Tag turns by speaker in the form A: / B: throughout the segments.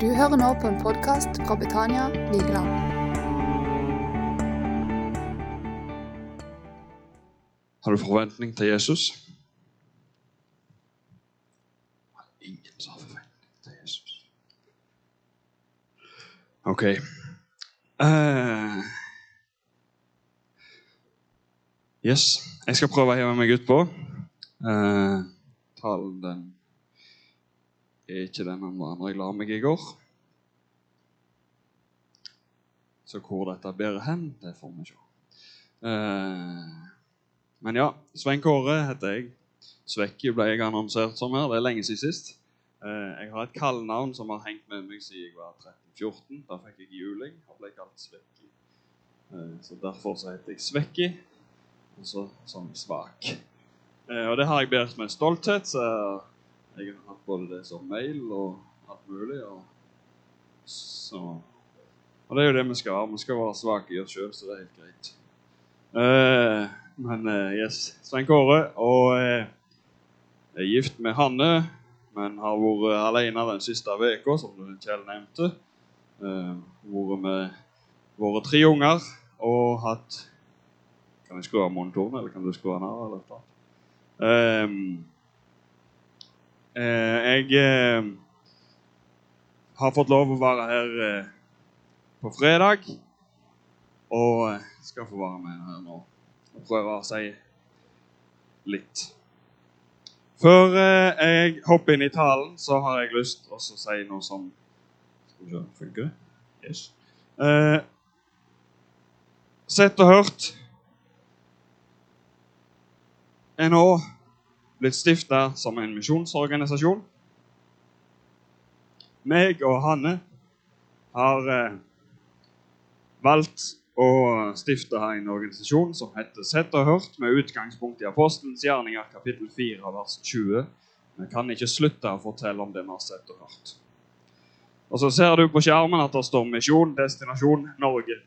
A: Du hører nå på en podkast fra Betania Vigeland.
B: Har du forventning til Jesus? Ingen som har forventning til Jesus. OK. Uh, yes. Jeg skal prøve å heve meg utpå. Uh, talen den er ikke den andre andre jeg la meg i går. Så hvor dette bærer hen, det får vi se. Eh, men ja, Svein Kåre heter jeg. Svekke ble jeg annonsert som her. Det er lenge siden sist. Eh, jeg har et kallenavn som har hengt med meg siden jeg var 13-14. Da fikk jeg juling og ble kalt Svekki. Eh, så derfor så heter jeg Svekki, og så sånn svak. Eh, og det har jeg båret med stolthet. så jeg har hatt både det som mail og alt mulig. Og, så, og det er jo det vi skal være. Vi skal være svake i oss sjøl, så det er helt greit. Uh, men uh, yes, Svein Kåre og uh, er gift med Hanne, men har vært alene den siste uka, som Kjell nevnte. Vært med våre tre unger og hatt Kan jeg skru av monitoren, eller kan du skru den av? Eller? Um, jeg uh, har fått lov å være her uh, på fredag. Og skal få være med her nå og prøve å si litt. Før jeg hopper inn i talen, så har jeg lyst til å si noe som Skal vi se, funker det? Yes. Sett og hørt er nå blitt stifta som en misjonsorganisasjon. Meg og Hanne har eh, valgt å stifte en organisasjon som heter Sett og hørt, med utgangspunkt i Apostelens gjerninger kapittel 4 vers 20. Vi kan ikke slutte å fortelle om det vi har sett og hørt. Og Så ser du på skjermen at det står 'Misjon destinasjon Norge'.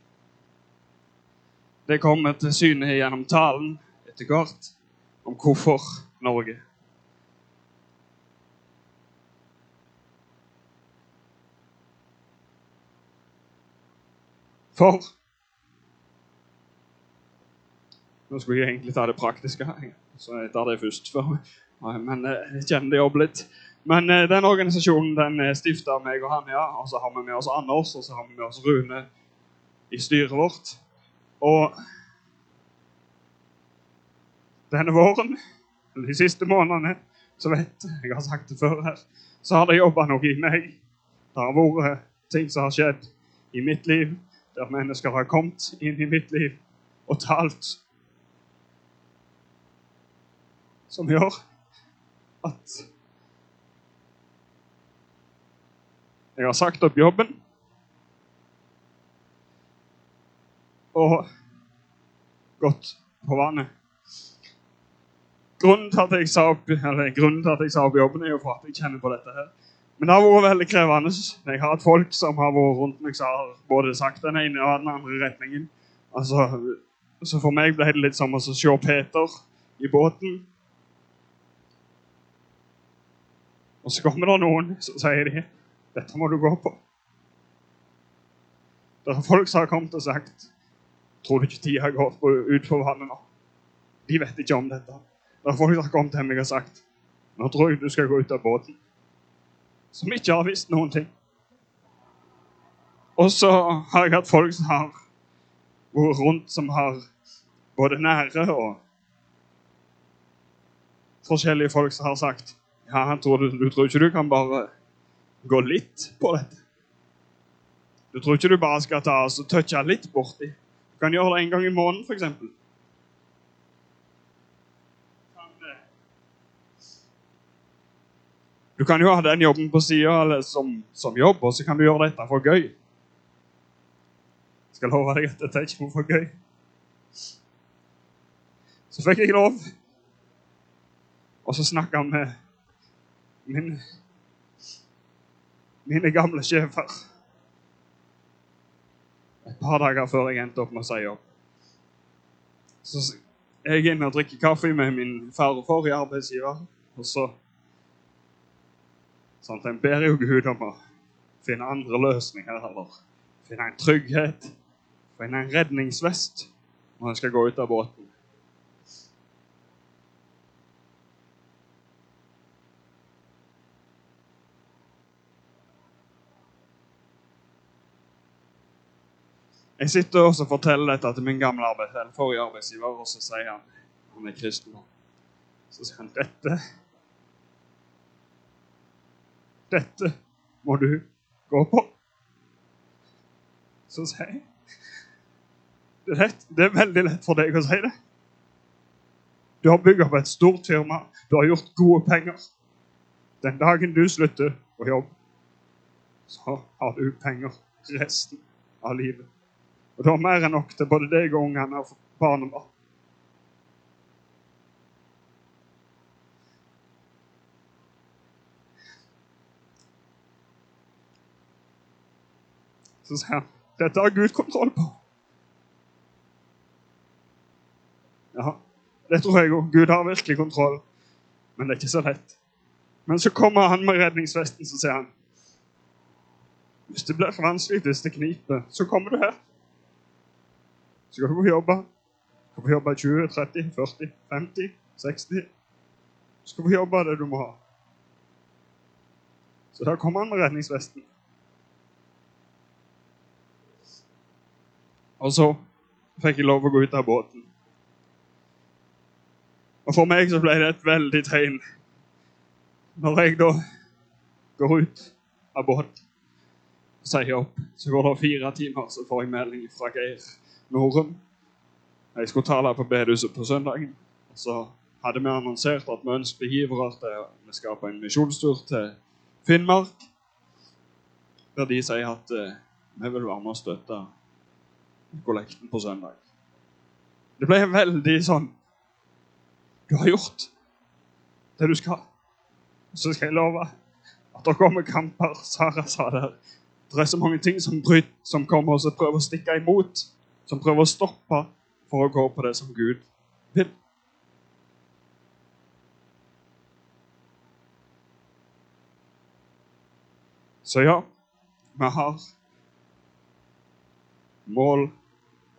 B: Det kommer til syne gjennom talen etter hvert om hvorfor Norge. For Nå skulle jeg egentlig ta det praktiske, så jeg tar det først. For, men eh, jeg kjenner det jobber litt. Men eh, den organisasjonen den er stifta av meg og han, ja. Og så har vi med oss Anders, og så har vi med oss Rune i styret vårt. Og denne våren, de siste månedene, så vet jeg har sagt det før her, så har det jobba noe i meg. Det har vært ting som har skjedd i mitt liv, der mennesker har kommet inn i mitt liv og talt som gjør at jeg har sagt opp jobben og gått på vannet. Grunnen til at jeg sa opp, eller grunnen til at jeg sa opp jobben, er jo for at jeg kjenner på dette. her. Men det har vært veldig krevende. Jeg har hatt folk som har vært rundt meg som har både sagt den ene og den andre retningen. Altså, så for meg ble det litt som å se Peter i båten. Og så kommer det noen som sier de, dette må du gå på. Det er folk som har kommet og sagt tror du ikke tida går ut på vannet nå? De vet ikke om dette. Det er folk som har kommet til meg og sagt nå tror jeg du skal gå ut av båten. Som ikke har visst noen ting. Og så har jeg hatt folk som har vært rundt, som har både nære og forskjellige folk som har sagt ja, tror du, du tror ikke du kan bare gå litt på dette? Du tror ikke du bare skal ta og touche litt borti? Du kan gjøre det en gang i måneden, f.eks. Du kan jo ha den jobben på sida som, som, jobb, og så kan du gjøre dette for gøy. Jeg skal love deg at dette er ikke noe for gøy. Så fikk jeg lov, og så snakka med min, mine gamle sjefer et par dager før jeg endte opp med å si opp. Så er jeg inne og drikker kaffe med min far og forrige arbeidsgiver. og så Sånn, en ber jo Gud om å finne andre løsninger eller finne en trygghet, finne en redningsvest når en skal gå ut av båten. Jeg sitter også og forteller dette til min gamle arbeidsgiver, forrige arbeidsgiver, og så sier han han er kristen. Så sier han dette Dette må du gå på. Så sier jeg det er, lett, det er veldig lett for deg å si det. Du har bygd opp et stort firma, du har gjort gode penger. Den dagen du slutter på jobb, så har du penger resten av livet. Og du har mer enn nok til både deg og ungene og barnebarn. Så sier han dette har Gud kontroll på. Ja, det tror jeg òg. Gud har virkelig kontroll, men det er ikke så lett. Men så kommer han med redningsvesten, så sier han Hvis det blir for vanskelig, hvis det kniper, så kommer du her. Så skal du få jobbe. Du skal få jobbe 20, 30, 40, 50, 60. Du skal få jobbe det du må ha. Så da kommer han med redningsvesten. Og så fikk jeg lov å gå ut av båten. Og for meg så ble det et veldig tegn når jeg da går ut av båten og sier opp. Så går det fire timer, så får jeg melding fra Geir Norum. Jeg skulle tale på bedehuset på søndagen. og Så hadde vi annonsert at vi ønsket givere til vi skal på en misjonstur til Finnmark. Der de sier at eh, vi vil være med og støtte kollekten på søndag. Det ble veldig sånn Du har gjort det du skal. Så skal jeg love at det kommer kamper. Sara sa det. Det er så mange ting som, bryt, som kommer og prøver å stikke imot. Som prøver å stoppe for å gå på det som Gud vil. Så ja, vi har mål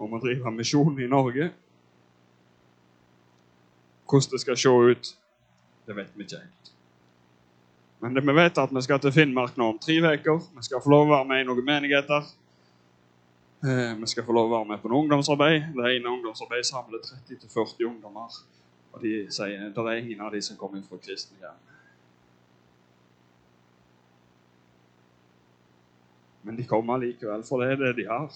B: om å drive misjon i Norge. Hvordan det skal se ut, det vet vi ikke helt. Men vi vet er at vi skal til Finnmark nå om tre uker. Vi skal få lov å være med i noen menigheter. Eh, vi skal få lov å være med på noe ungdomsarbeid. Det ene ungdomsarbeidet samler 30-40 ungdommer. Og de sier det er ingen av de som kommer fra kristne hjem. Men de kommer likevel, for det er det de har.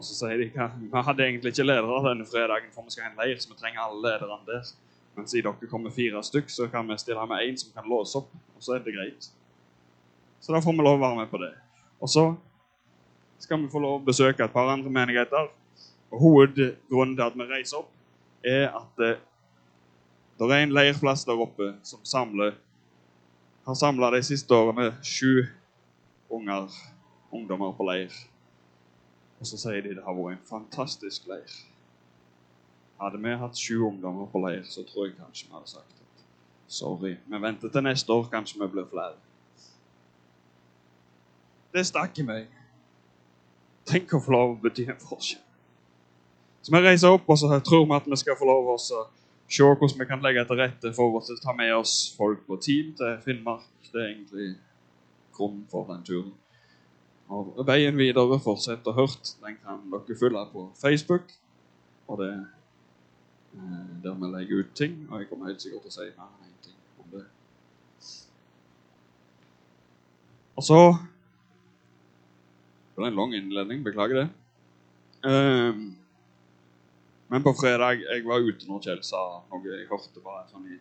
B: Og så sier de at vi hadde egentlig ikke ledere denne fredagen, for vi skal ha en leir, så vi trenger alle lederne der. Men siden dere kommer fire stykk, så kan vi stille med én som kan låse opp. Og så er det greit. Så da får vi lov å være med på det. Og så skal vi få lov å besøke et par andre menigheter. Og Hovedgrunnen til at vi reiser opp, er at det, det er en leirplass der oppe som samler, har samla de siste årene sju unger, ungdommer på leir. Og så sier de det har vært en fantastisk leir. Hadde vi hatt sju ungdommer på leir, så tror jeg kanskje vi hadde sagt at sorry, vi venter til neste år, kanskje vi blir flere. Det stakk i meg. Tenk å få lov å bety en forskjell. Så vi reiser opp, og så tror vi at vi skal få lov å se hvordan vi kan legge til rette for å ta med oss folk på team til Finnmark. Det er egentlig grunnen for den turen. Og Veien videre fortsetter hørt. Den kan dere følge på Facebook. Og det er der vi legger ut ting. Og jeg kommer helt sikkert til å si mer enn én ting om det. Og så Det var en lang innledning. Beklager det. Um, men på fredag jeg var ute når Kjell sa noe. Jeg hørte bare sånn i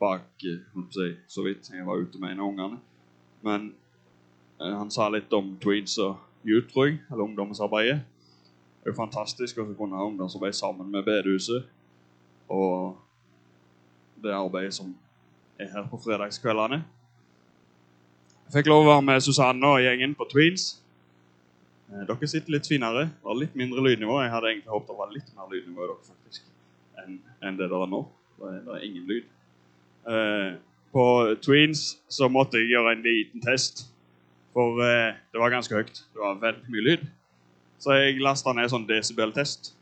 B: bak si, så vidt. Jeg var ute med en av ungene. Men eh, han sa litt om tweeds og youth, tror jeg, eller ungdomsarbeidet. Det er jo fantastisk å kunne ha ungdomsarbeid sammen med bedehuset. Og det arbeidet som er her på fredagskveldene. Jeg fikk lov å være med Susanne og gjengen på Tweens. Eh, Dere sitter litt finere. Det var litt mindre lydnivå. Jeg hadde egentlig håpet det var litt mer lydnivå dere faktisk, enn det der er nå. Det det er ingen lyd. Eh, på Tweens så måtte jeg gjøre en liten test. For eh, det var ganske høyt. Det var veldig mye lyd. Så jeg lasta ned sånn desibel-test.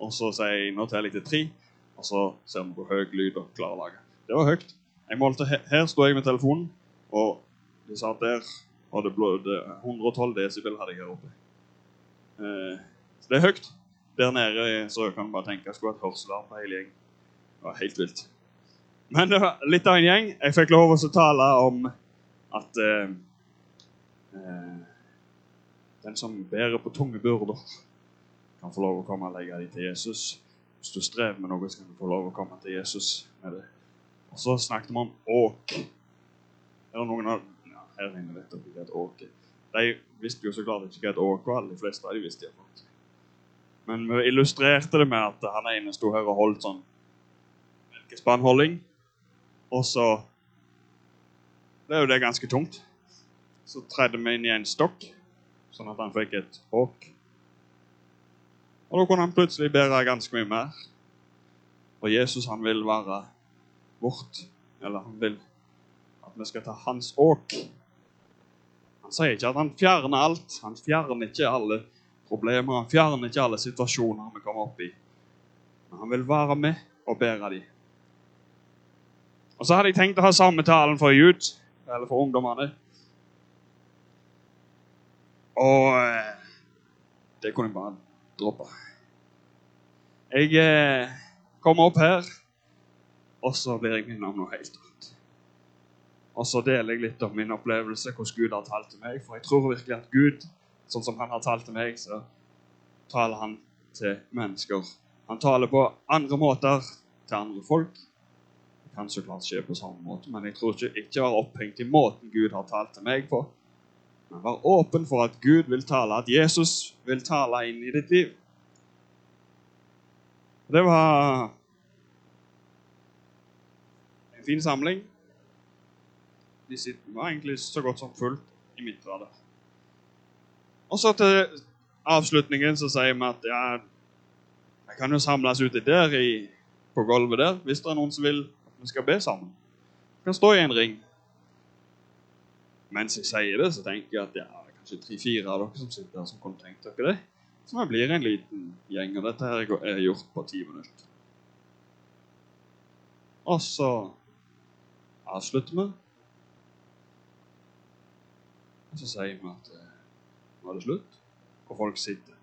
B: Og så sier jeg nå teller jeg til tre, og så ser vi hvor høy lyd dere klarer å lage. Det var høyt. Jeg målte, he- Her sto jeg med telefonen, og de sa at der og det blod 112 desibel hadde jeg her oppe. Eh, så det er høyt. Der nede så kan du bare tenke jeg skulle hatt hørselalarm på hele gjengen. Det var helt vilt. Men det var litt av en gjeng. Jeg fikk lov å tale om at eh, eh, den som bærer på tunge byrder, kan få lov å komme og legge dem til Jesus. Hvis du strever med noe, så kan du få lov å komme til Jesus med det. Og så snakket vi om åk. Er det noen av ja, her inne vet dere hva et åk er? De visste jo så klart ikke hva et åk var. De fleste av de visste iallfall. Men vi illustrerte det med at han ene sto her og holdt sånn melkespannholding. Og så ble jo det ganske tungt. Så tredde vi inn i en stokk, sånn at han fikk et åk. Og da kunne han plutselig bære ganske mye mer. Og Jesus han vil være vårt, eller han vil at vi skal ta hans åk. Han sier ikke at han fjerner alt. Han fjerner ikke alle problemer. Han fjerner ikke alle situasjoner vi kommer opp i. Men han vil være med og bære dem. Og så hadde jeg tenkt å ha samme talen for youth, eller for ungdommene. Og eh, det kunne jeg bare droppe. Jeg eh, kommer opp her, og så blir jeg minnet om noe helt annet. Og så deler jeg litt om min opplevelse, hvordan Gud har talt til meg. For jeg tror virkelig at Gud, sånn som han har talt til meg, så taler han til mennesker. Han taler på andre måter til andre folk. Det kan så klart skje på samme måte, men jeg tror ikke ikke var opphengt i måten Gud har talt til meg på. Men vær åpen for at Gud vil tale, at Jesus vil tale inn i ditt liv. Det var en fin samling. De var egentlig så godt som fullt i midtgradet. Og så til avslutningen så sier vi at ja, jeg kan jo samles ute der i, på gulvet der hvis det er noen som vil at vi skal be sammen. Vi kan stå i en ring. Mens jeg sier det, så tenker jeg at det er kanskje tre-fire av dere som sitter her, som kunne tenkt dere det. Så vi blir en liten gjeng, og dette her er gjort på ti minutter. Og så avslutter vi. Og så sier vi at eh, nå er det slutt, og folk sitter.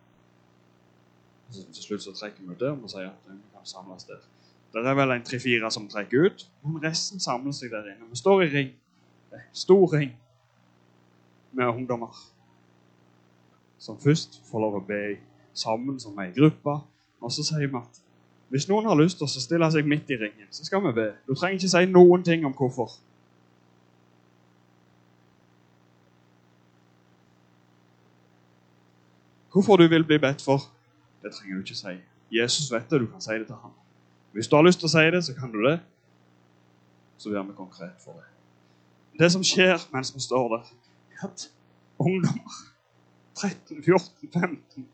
B: Og så til slutt så trekker vi ut der og sier at eh, vi kan samles der. Det er vel en tre-fire som trekker ut, men resten samler seg der inne. Vi står i ring. Stor ring med ungdommer. Som først får lov å be sammen som ei gruppe. Og så sier vi at hvis noen har lyst til å stille seg midt i ringen, så skal vi be. Du trenger ikke si noen ting om hvorfor. Hvorfor du vil bli bedt for, det trenger du ikke si. Jesus vet det, du kan si det til ham. Hvis du har lyst til å si det, så kan du det. Så blir vi konkret for det. Det som skjer mens vi står der, at ungdommer 13, 14, 15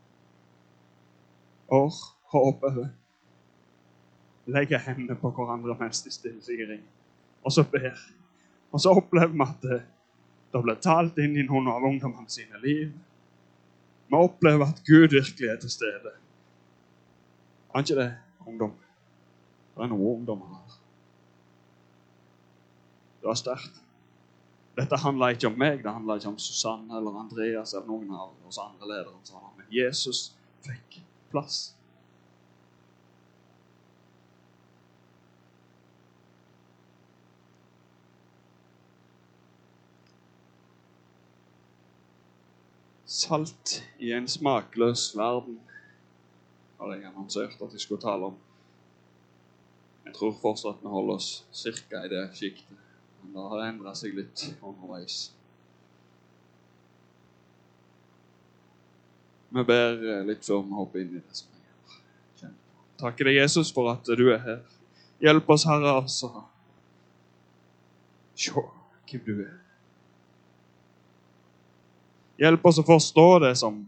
B: år og oppover legger hendene på hverandre mens de stiller seg i ring, og så ber. Og så opplever vi at det, det blir talt inn i noen av ungdommene sine liv. Vi opplever at Gud virkelig er til stede. Er ikke det, ungdom? Det er noen ungdommer her. Det var sterkt. Dette handler ikke om meg, det handler ikke om Susanne eller Andreas eller noen av oss andre ledere. Men Jesus fikk plass. Salt i en smakløs verden har jeg annonsert at jeg skulle tale om. Jeg tror fortsatt vi holder oss ca. i det sjiktet. Men det har endra seg litt underveis. Vi ber eh, litt før vi hopper inn i det som vi gjør. Takker deg, Jesus, for at du er her. Hjelp oss, Herre, altså. Se hvem du er. Hjelp oss å forstå det som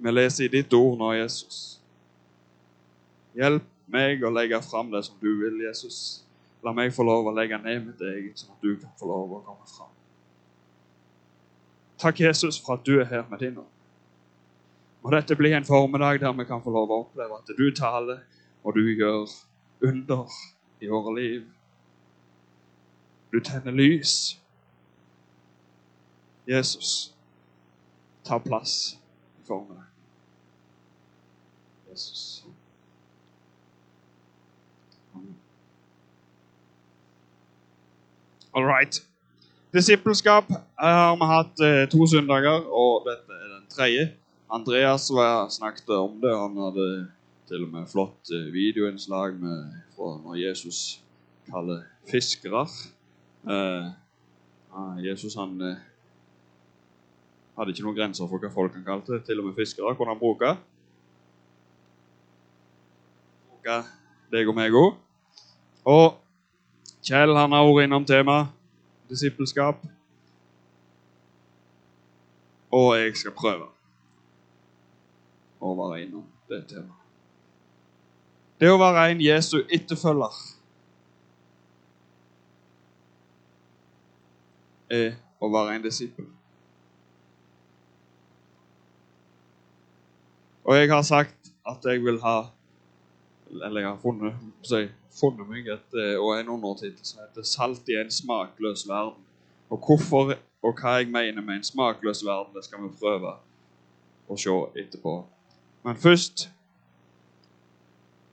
B: vi leser i ditt ord nå, Jesus. Hjelp meg å legge fram det som du vil, Jesus. La meg få lov å legge ned mitt eget, sånn at du kan få lov å komme fram. Takk, Jesus, for at du er her med din ånd. Må dette bli en formiddag der vi kan få lov å oppleve at du taler, og du gjør under i våre liv. Du tenner lys. Jesus, ta plass i formiddag. Jesus. All right. Disippelskap har vi hatt eh, to søndager, og dette er den tredje. Andreas var, snakket om det. Han hadde til og med flott eh, videoinnslag med, fra når Jesus kaller fiskere. Eh, Jesus han eh, hadde ikke noen grenser for hva folk han kalte. Til og med fiskere kunne han bruke. Bruke deg og meg òg. Og Kjell han har vært innom temaet disippelskap. Og jeg skal prøve å være innom det temaet. Det å være en Jesu etterfølger er å være en disippel. Og jeg har sagt at jeg vil ha Eller jeg har funnet, funnet meg et, eh, og en undertittel som heter 'Salt i en smakløs verden'. Og hvorfor og hva jeg mener med en smakløs verden, det skal vi prøve å se etterpå. Men først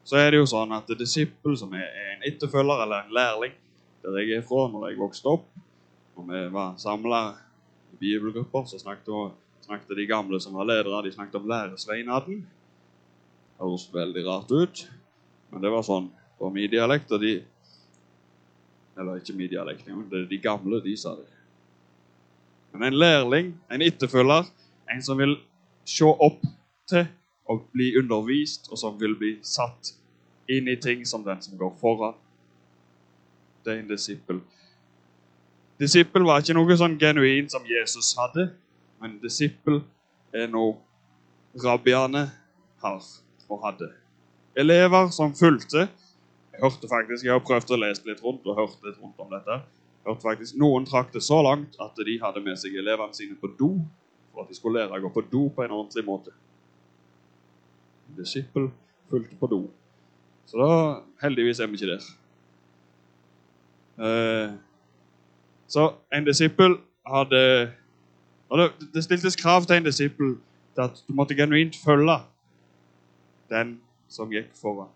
B: så er det jo sånn at disippel, som er en etterfølger eller en lærling, der jeg er fra når jeg vokste opp, når vi var samla i bibelgrupper, så snakket, snakket, de gamle som var ledere, de snakket om læresveinaden. Det høres veldig rart ut, men det var sånn på min dialekt, og de Eller ikke min dialekt engang, det er de gamle, de sa det. Men en lærling, en etterfølger, en som vil se opp til og bli undervist, og som vil bli satt inn i ting som den som går foran. Det er en disippel. Disippel var ikke noe sånn genuint som Jesus hadde, men disippel er noe rabbiene har og hadde. Elever som fulgte. Hørte faktisk, jeg har prøvd å lese litt rundt og hørt litt rundt om dette. Hørte faktisk Noen trakk det så langt at de hadde med seg elevene sine på do for at de skulle lære å gå på do på en ordentlig måte. En disippel fulgte på do. Så da, heldigvis er vi ikke der. Eh, så en disippel hadde og det, det stiltes krav til en disippel til at du måtte genuint følge den som gikk foran.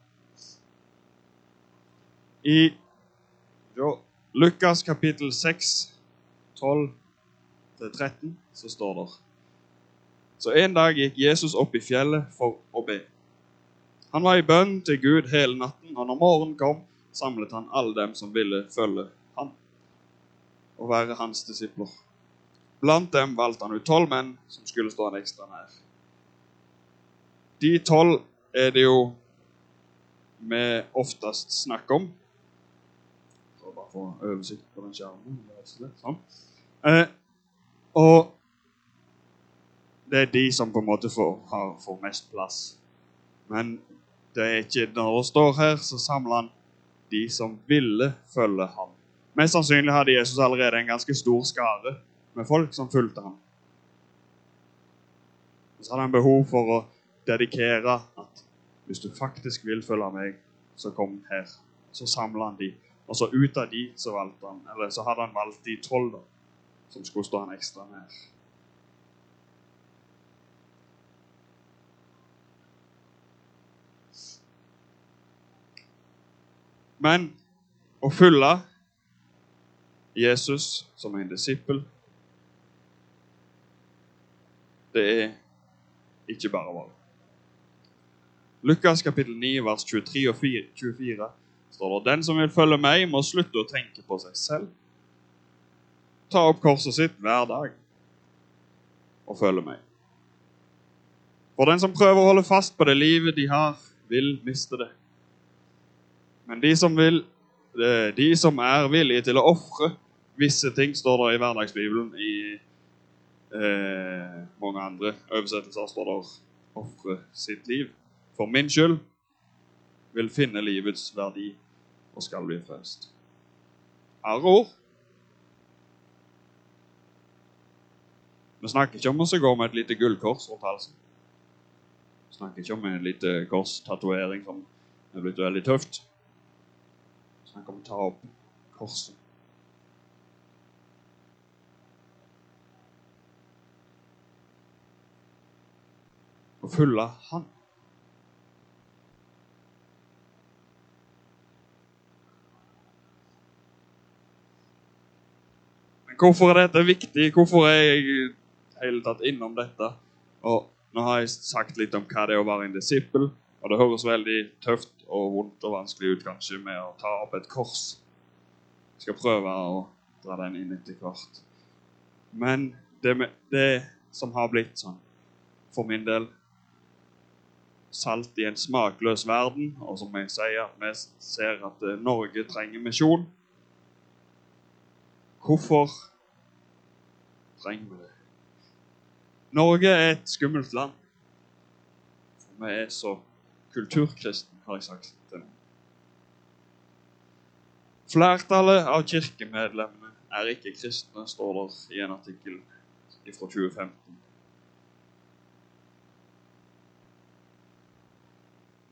B: I Lukas kapittel 6, 12-13, så står det Så en dag gikk Jesus opp i fjellet for å be. Han var i bønn til Gud hele natten, og når morgenen kom, samlet han alle dem som ville følge han og være hans disipler. Blant dem valgte han ut tolv menn som skulle stå han ekstra nær. De tolv er det jo vi oftest snakker om. Få oversikt på den skjermen. Sånn. Eh, og det er de som på en måte får, har, får mest plass. Men det er ikke når han står her, så samler han de som ville følge ham. Mest sannsynlig hadde Jesus allerede en ganske stor skare med folk som fulgte ham. Så hadde han behov for å dedikere at hvis du faktisk vil følge meg, så kom her. Så samla han de. Og så ut av de så valgte han, eller så hadde han valgt de tolv som skulle stå han ekstra nær. Men å følge Jesus som en disippel, det er ikke bare bare. Lukas kapittel 9, vers 23 og 24 står det Den som vil følge meg, må slutte å tenke på seg selv. Ta opp korset sitt hver dag og følge meg. For den som prøver å holde fast på det livet de har, vil miste det. Men de som, vil, de som er villige til å ofre visse ting, står det i Hverdagsbibelen. I eh, mange andre oversettelser står det 'ofre sitt liv' for min skyld, vil finne livets verdi og skal bli frelst. Harde ord. Vi snakker ikke om å gå med et lite gullkors rundt halsen. Vi snakker ikke om en lite korstatovering som er blitt veldig tøft. Vi snakker om å ta opp korset. Og følge Han. Hvorfor er dette viktig? Hvorfor er jeg hele tatt innom dette? Og nå har jeg sagt litt om hva det er å være en disippel, og det høres veldig tøft og vondt og vanskelig ut kanskje med å ta opp et kors. Jeg skal prøve å dra den inn etter hvert. Men det, med, det som har blitt sånn for min del salt i en smakløs verden, og som jeg sier, vi ser at Norge trenger misjon. Hvorfor trenger vi det? Norge er et skummelt land. For vi er så kulturkristne, har jeg sagt til noen. Flertallet av kirkemedlemmene er ikke kristne, står det i en artikkel fra 2015.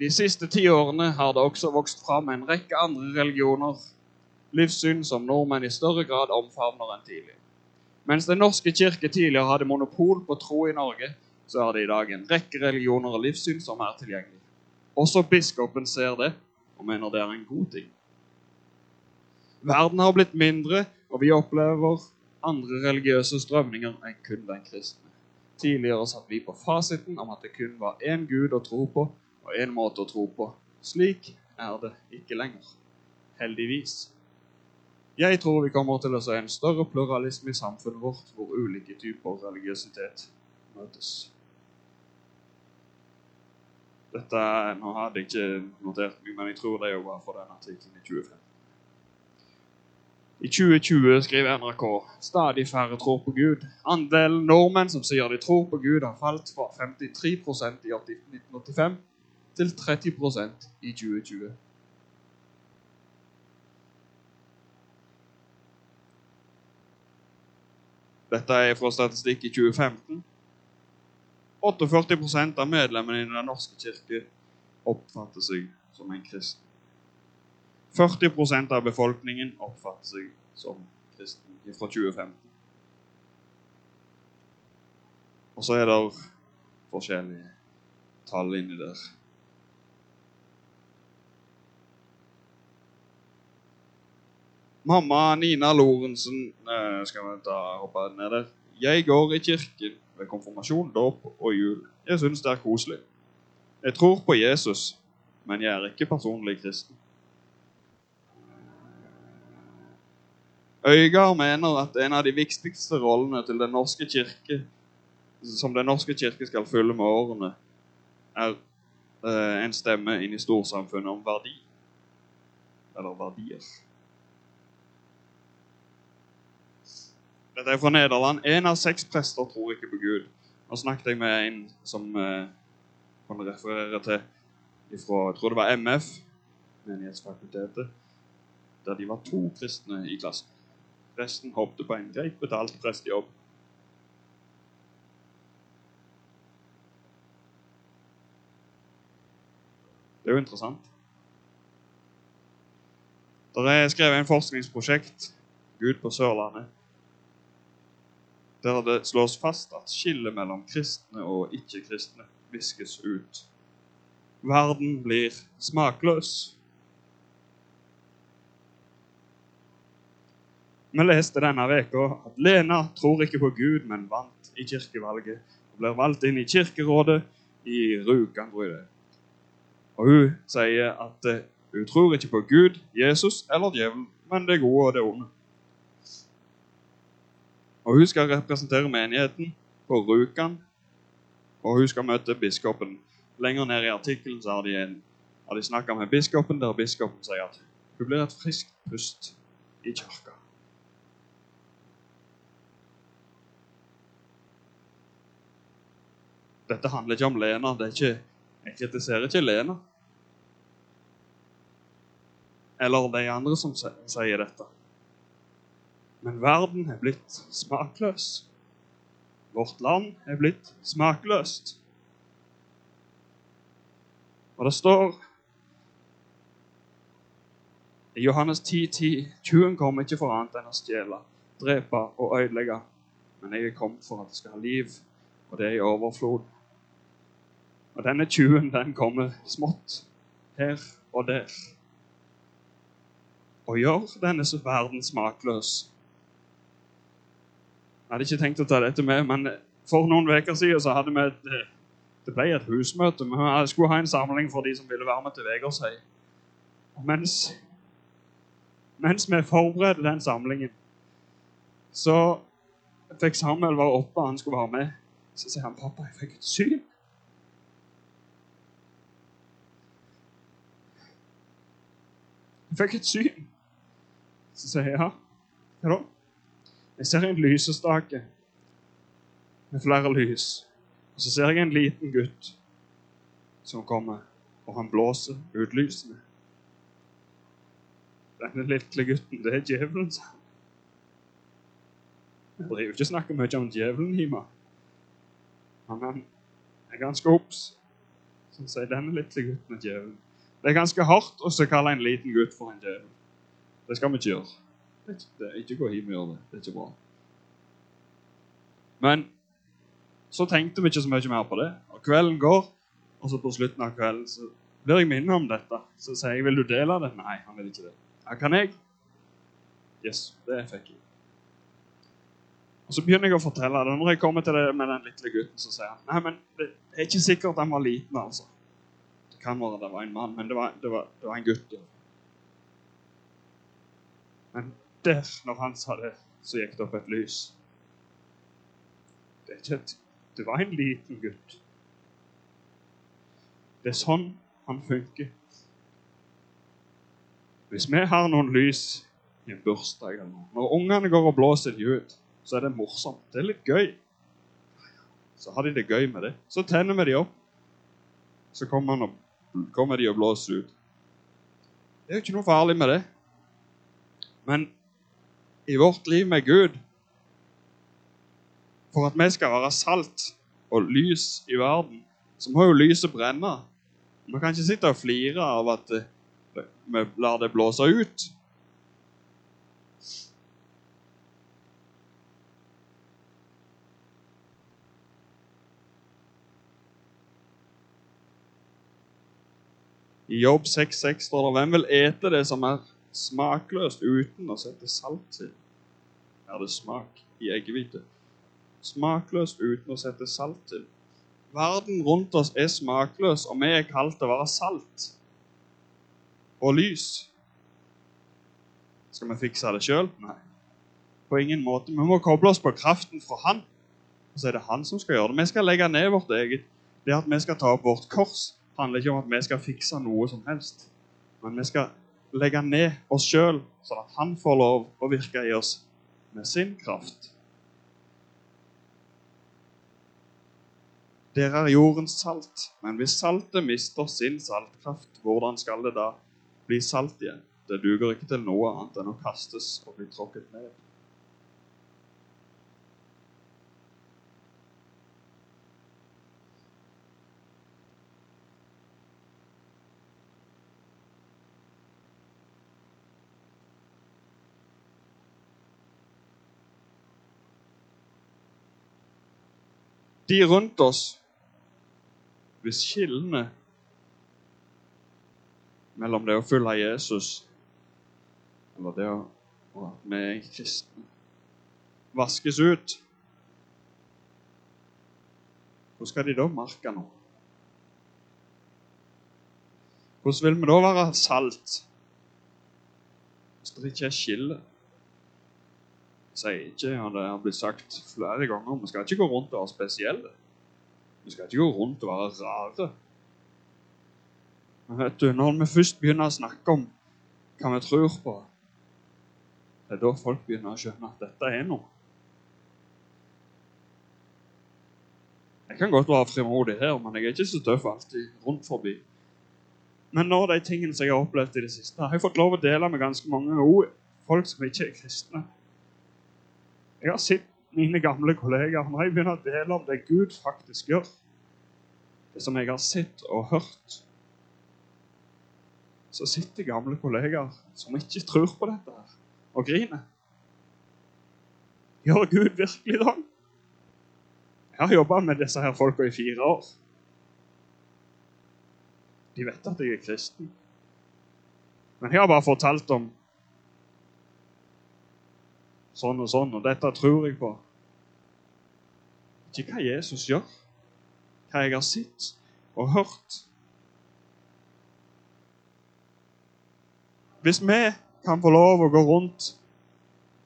B: De siste ti årene har det også vokst fram en rekke andre religioner, livssyn som nordmenn i større grad omfavner enn tidlig. Mens Den norske kirke tidligere hadde monopol på tro i Norge, så er det i dag en rekke religioner og livssyn som er tilgjengelig. Også biskopen ser det og mener det er en god ting. Verden har blitt mindre, og vi opplever andre religiøse strømninger enn kun den kristne. Tidligere satt vi på fasiten om at det kun var én Gud å tro på og én måte å tro på. Slik er det ikke lenger. Heldigvis. Jeg tror vi kommer til å se en større pluralisme i samfunnet vårt, hvor ulike typer religiøsitet møtes. Dette, Nå hadde jeg ikke notert meg, men jeg tror det var fra den artikkelen i 2015. I 2020 skriver NRK stadig færre tror på Gud. Andelen nordmenn som sier de tror på Gud, har falt fra 53% i 1985 til 30% i 2020. Dette er fra statistikk i 2015. 48% av medlemmene i Den norske kirke oppfatter seg som en kristen. 40% av befolkningen oppfatter seg som kristen fra 2015. Og så er det forskjellige tall inni der. Mamma Nina Lorentzen eh, Skal vi ta hoppe ned der? Jeg går i kirken ved konfirmasjon, dåp og jul. Jeg syns det er koselig. Jeg tror på Jesus, men jeg er ikke personlig kristen. Øygard mener at en av de viktigste rollene til Den norske kirke, som Den norske kirke skal fylle med årene, er eh, en stemme inn i storsamfunnet om verdi. Eller verdier. Dette er fra Nederland. Én av seks prester tror ikke på Gud. Nå snakket jeg med en som eh, kan referere til ifra, jeg tror det var MF, Menighetsfakultetet, der de var to kristne i klassen. Resten hoppet på en greit betalt prestejobb. Det er jo interessant. Der er skrevet en forskningsprosjekt Gud på Sørlandet der det slås fast at skillet mellom kristne og ikke-kristne viskes ut. Verden blir smakløs. Vi leste denne veka at Lena tror ikke på Gud, men vant i kirkevalget. og blir valgt inn i kirkerådet i Rjukan, tror jeg det. Og Hun sier at eh, hun tror ikke på Gud, Jesus eller djevelen, men det gode og det onde. Og Hun skal representere menigheten på Rjukan, og hun skal møte biskopen. Lenger ned i artikkelen har de, en, de snakka med biskopen, der biskopen sier at hun blir et friskt pust i kirka. Dette handler ikke om Lena. Det er ikke, jeg kritiserer ikke Lena. Eller de andre som sier dette. Men verden er blitt smakløs. Vårt land er blitt smakløst. Og det står i Johannes 10,10.: Tjuven kommer ikke for annet enn å stjele, drepe og ødelegge. Men jeg er kommet for at det skal ha liv, og det er i overflod. Og denne tjuven, den kommer smått her og der. Og gjør denne verden smakløs. Jeg hadde ikke tenkt å ta dette med, men for noen uker siden så hadde vi et det ble et husmøte. Vi skulle ha en samling for de som ville være med til Vegårshei. Og mens, mens vi forberedte den samlingen, så fikk Samuel være oppe, han skulle være med. Så sier han, 'Pappa, jeg fikk et syn.' Jeg fikk et syn. Så sier jeg, 'Ja, hva da?' Jeg ser en lysestake med flere lys. Og så ser jeg en liten gutt som kommer, og han blåser ut lysene. Denne lille gutten, det er djevelen, sa han. Jeg driver ikke snakker mye om djevelen hjemme. Men han er ganske obs. Så sier denne lille gutten er djevelen. Det er ganske hardt å kalle en liten gutt for en djevel. Det skal vi ikke gjøre. Det er ikke, gå hjem og gjøre det. Det er ikke bra. Men så tenkte vi ikke så mye mer på det. Og kvelden går, og så på slutten av kvelden så blir jeg minnet om dette. Så sier jeg 'Vil du dele det?' Nei, han vil ikke det. Ja, kan jeg? Yes, det fikk jeg. Og Så begynner jeg å fortelle det. Når jeg kommer til det med den lille gutten, så sier han nei, men det er ikke sikkert han var liten. altså. Det kan være det var en mann, men det var, det var, det var en gutt. Men der, når han sa det, så gikk det opp et lys. Det et det var en liten gutt. Det er sånn han funker. Hvis vi har noen lys i en bursdag eller noe, Når ungene går og blåser de ut, så er det morsomt. Det er litt gøy. Så har de det gøy med det. Så tenner vi de opp. Så kommer, kommer de og blåser ut. Det er jo ikke noe farlig med det. Men i vårt liv med Gud for at vi skal være salt og lys i verden, så må jo lyset brenne. Vi kan ikke sitte og flire av at eh, vi lar det blåse ut. I Jobb 6,6 står det hvem vil ete det som er smakløst uten å sette salt til? Er det smak i eggehvite? Smakløst uten å sette salt til. Verden rundt oss er smakløs, og vi er kalt å være salt og lys. Skal vi fikse det sjøl? Nei. På ingen måte. Vi må koble oss på kraften fra Han. Og så er det Han som skal gjøre det. Vi skal legge ned vårt eget. Det at vi skal ta opp vårt kors, handler ikke om at vi skal fikse noe som helst. Men vi skal legge ned oss sjøl, sånn at Han får lov å virke i oss med sin kraft. Dere er jordens salt, men hvis saltet mister sin saltkraft, hvordan skal det da bli salt igjen? Det duger ikke til noe annet enn å kastes og bli tråkket ned. De rundt oss hvis skillene mellom det å følge Jesus eller det å, at vi er kristne, vaskes ut Hvor skal de da merke noe? Hvordan vil vi da være salt hvis det ikke er skille? Sier ikke, og Det har blitt sagt flere ganger, vi skal ikke gå rundt og være spesielle. Vi skal ikke gå rundt og være rare. Men vet du, Når vi først begynner å snakke om hva vi tror på, det er da folk begynner å skjønne at dette er noe. Jeg kan godt være frimodig her, men jeg er ikke så tøff alltid rundt forbi. Men nå de tingene som jeg har opplevd i det siste, har jeg fått lov å dele med ganske mange folk som ikke er kristne. Jeg har sett mine gamle kollegaer, når jeg begynner å dele om det Gud faktisk gjør, det som jeg har sett og hørt, så sitter gamle kollegaer som ikke tror på dette her, og griner. Gjør Gud virkelig det? Jeg har jobba med disse her folka i fire år. De vet at jeg er kristen. Men jeg har bare fortalt om sånn og sånn, og dette tror jeg på. Ikke hva Jesus gjør, hva jeg har sett og hørt. Hvis vi kan få lov å gå rundt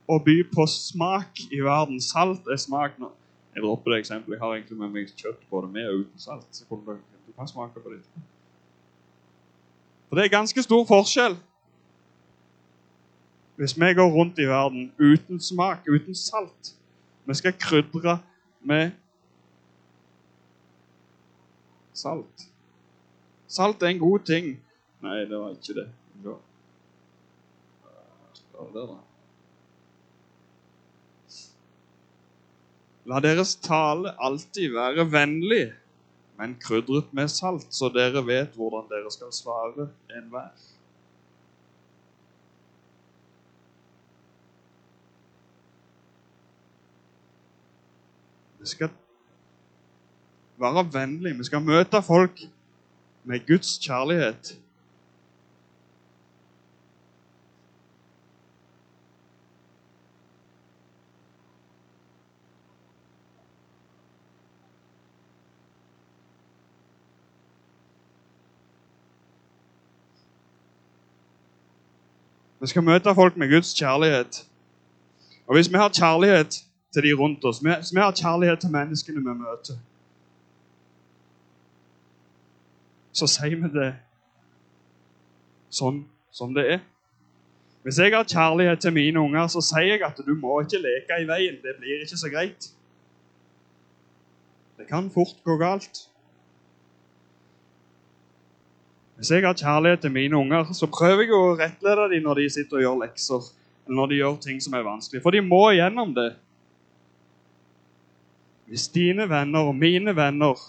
B: og by på smak i verden Salt er smak nå. Jeg dropper det eksempelet. Jeg har egentlig med meg kjøtt både med og uten salt. så du, kan smake på det. For det er ganske stor forskjell hvis vi går rundt i verden uten smak, uten salt. Vi skal krydre med salt. Salt er en god ting. Nei, det var ikke det. Ja. Det da. La deres tale alltid være vennlig, men krydret med salt, så dere vet hvordan dere skal svare enhver. Vi skal være vennlige. Vi skal møte folk med Guds kjærlighet. Vi skal møte folk med Guds kjærlighet. Og hvis vi har kjærlighet til de rundt oss, hvis vi har kjærlighet til menneskene vi møter, så sier vi det sånn som det er. Hvis jeg har kjærlighet til mine unger, så sier jeg at du må ikke leke i veien. Det blir ikke så greit. Det kan fort gå galt. Hvis jeg har kjærlighet til mine unger, så prøver jeg å rettlede dem når de sitter og gjør lekser, eller når de gjør ting som er vanskelig. For de må igjennom det. Hvis dine venner og mine venner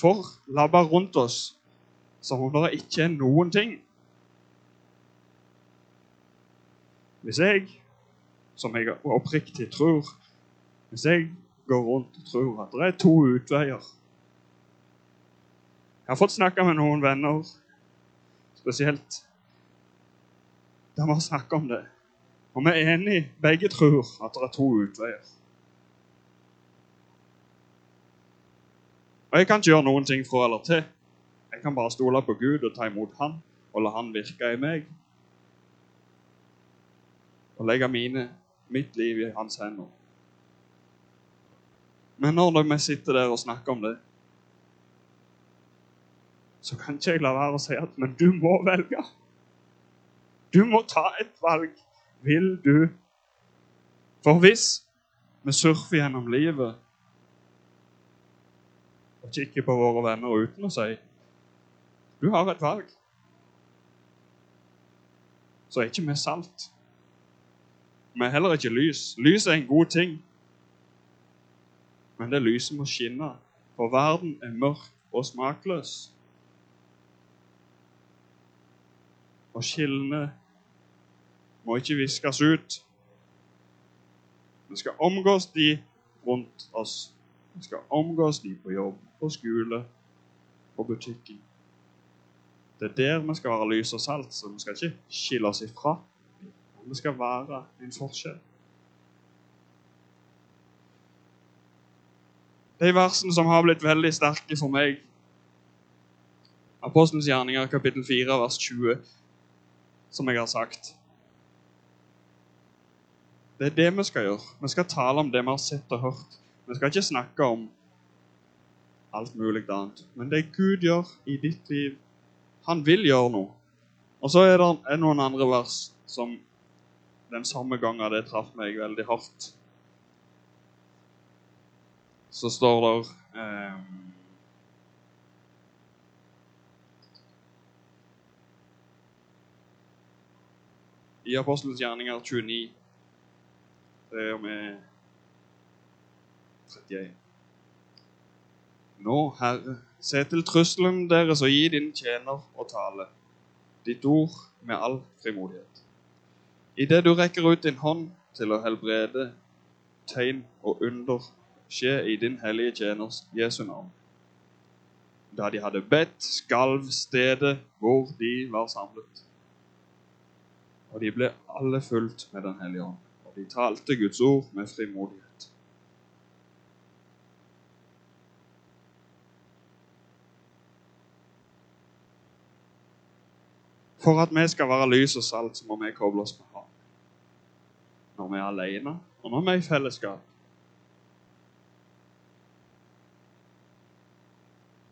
B: får labba rundt oss som om det ikke er noen ting Hvis jeg, som jeg oppriktig tror Hvis jeg går rundt og tror at det er to utveier jeg har fått snakka med noen venner, spesielt der vi har snakka om det. Og vi er enige, begge tror at det er to utveier. Og jeg kan ikke gjøre noen ting fra eller til. Jeg kan bare stole på Gud og ta imot Han og la Han virke i meg. Og legge mine, mitt liv i Hans hender. Men når vi sitter der og snakker om det, så kan ikke jeg la være å si at men du må velge. Du må ta et valg. Vil du? For hvis vi surfer gjennom livet kikker på våre venner uten å si du har et valg, så er ikke vi salt. Vi er heller ikke lys. Lys er en god ting, men det lyset må skinne, for verden er mørk og smakløs. Og skillene må ikke viskes ut. Vi skal omgås de rundt oss. Vi skal omgås de på jobb, på skole, på butikken. Det er der vi skal være lys og salt, så vi skal ikke skille oss ifra. Vi skal være en forskjell. De versene som har blitt veldig sterke for meg Apostelens gjerninger, kapittel 4, vers 20 som jeg har sagt. Det er det vi skal gjøre. Vi skal tale om det vi har sett og hørt. Vi skal ikke snakke om alt mulig annet. Men det Gud gjør i ditt liv Han vil gjøre noe. Og så er det noen andre vers som den samme gangen det traff meg veldig hardt. Så står det eh, i Apostelens gjerninger 29. Det gjør vi 31. Nå, Herre, se til trusselen deres og gi din tjener å tale, ditt ord med all frimodighet. Idet du rekker ut din hånd til å helbrede, tegn og under skje i din hellige tjeners Jesu navn. Da de hadde bedt, skalv stedet hvor de var samlet. Og de ble alle fulgt med Den hellige ånd, og de talte Guds ord med frimodighet. For at vi skal være lys og salt, så må vi koble oss på ham. Når vi er alene, og når vi er i fellesskap.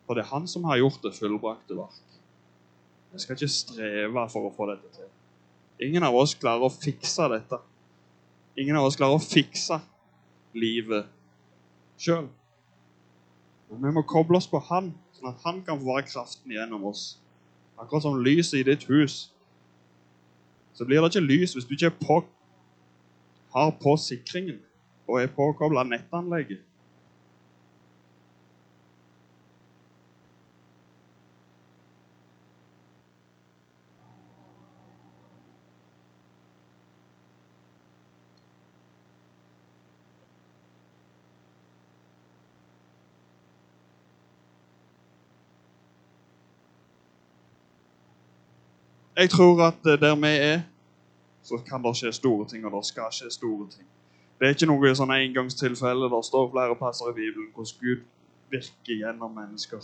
B: For det er han som har gjort det fullbrakte verk. Vi skal ikke streve for å få dette til. Ingen av oss klarer å fikse dette. Ingen av oss klarer å fikse livet sjøl. Men vi må koble oss på Han, sånn at Han kan få være kraften gjennom oss. Akkurat som lyset i ditt hus. Så blir det ikke lys hvis du ikke på, har på sikringen og er påkobla nettanlegget. Jeg tror at eh, der vi er, så kan det skje store ting, og det skal skje store ting. Det er ikke noe sånn engangstilfelle. Det står flere plasser i Bibelen hvordan Gud virker gjennom mennesker.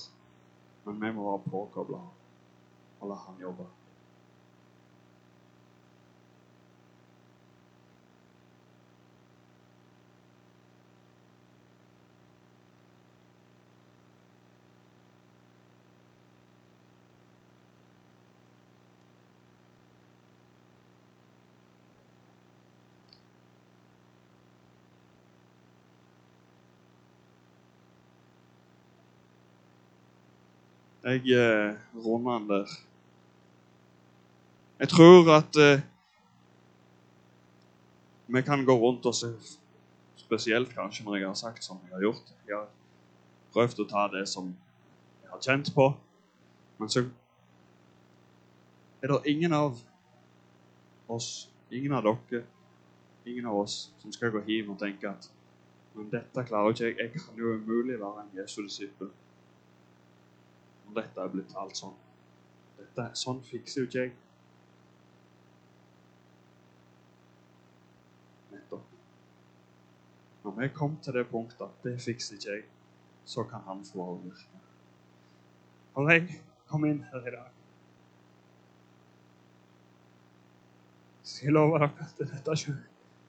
B: Men vi må være påkobla og la Han jobbe. Jeg eh, runder den der. Jeg tror at eh, vi kan gå rundt og se Spesielt kanskje når jeg har sagt som jeg har gjort. Jeg har prøvd å ta det som jeg har kjent på. Men så er det ingen av oss, ingen av dere, ingen av oss som skal gå hjem og tenke at men dette klarer ikke jeg. Jeg kan jo umulig være en Jesu disippel dette er blitt alt sånn. Dette, sånn fikser jo ikke jeg. Nettopp. Når vi kom til det punktet at det fikser ikke jeg, så kan han få lov. Og jeg kom inn her i dag. Skal jeg love dere at dette,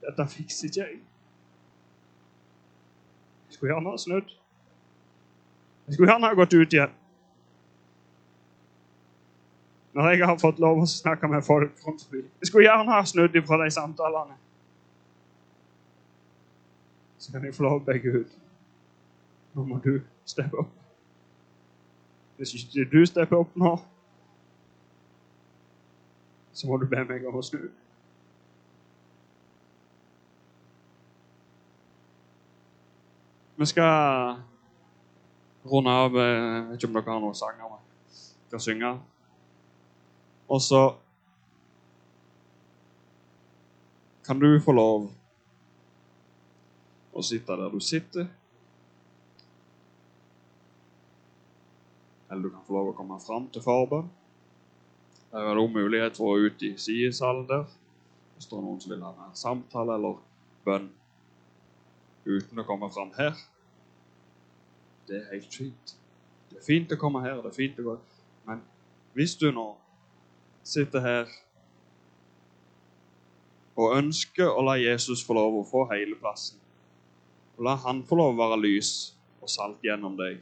B: dette fikser ikke jeg. Jeg skulle gjerne ha snudd. Jeg skulle gjerne ha gått ut igjen. Når jeg har fått lov å snakke med folk. Jeg skulle gjerne ha snudd ifra de samtalene. Så kan jeg få lov å begge ut. Nå må du steppe opp. Hvis ikke du stepper opp nå, så må du be meg om å snu. Vi skal runde av. Jeg vet ikke om dere har noen sanger vi skal synge. Og så kan du få lov å sitte der du sitter. Eller du kan få lov å komme fram til forbønn. Det er også mulighet for å ut i sidesalen der. Hvis det er noen som vil ha en samtale eller bønn uten å komme fram her. Det er helt fint. Det er fint å komme her, det er fint å gå Men hvis du nå sitter her og ønsker å la Jesus få lov å få hele plassen, og la han få lov å være lys og salt gjennom deg,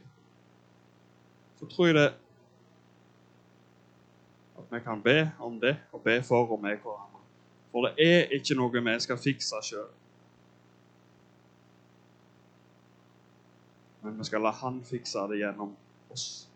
B: så tror jeg det at vi kan be om det og be for og med hverandre. For det er ikke noe vi skal fikse sjøl. Men vi skal la Han fikse det gjennom oss.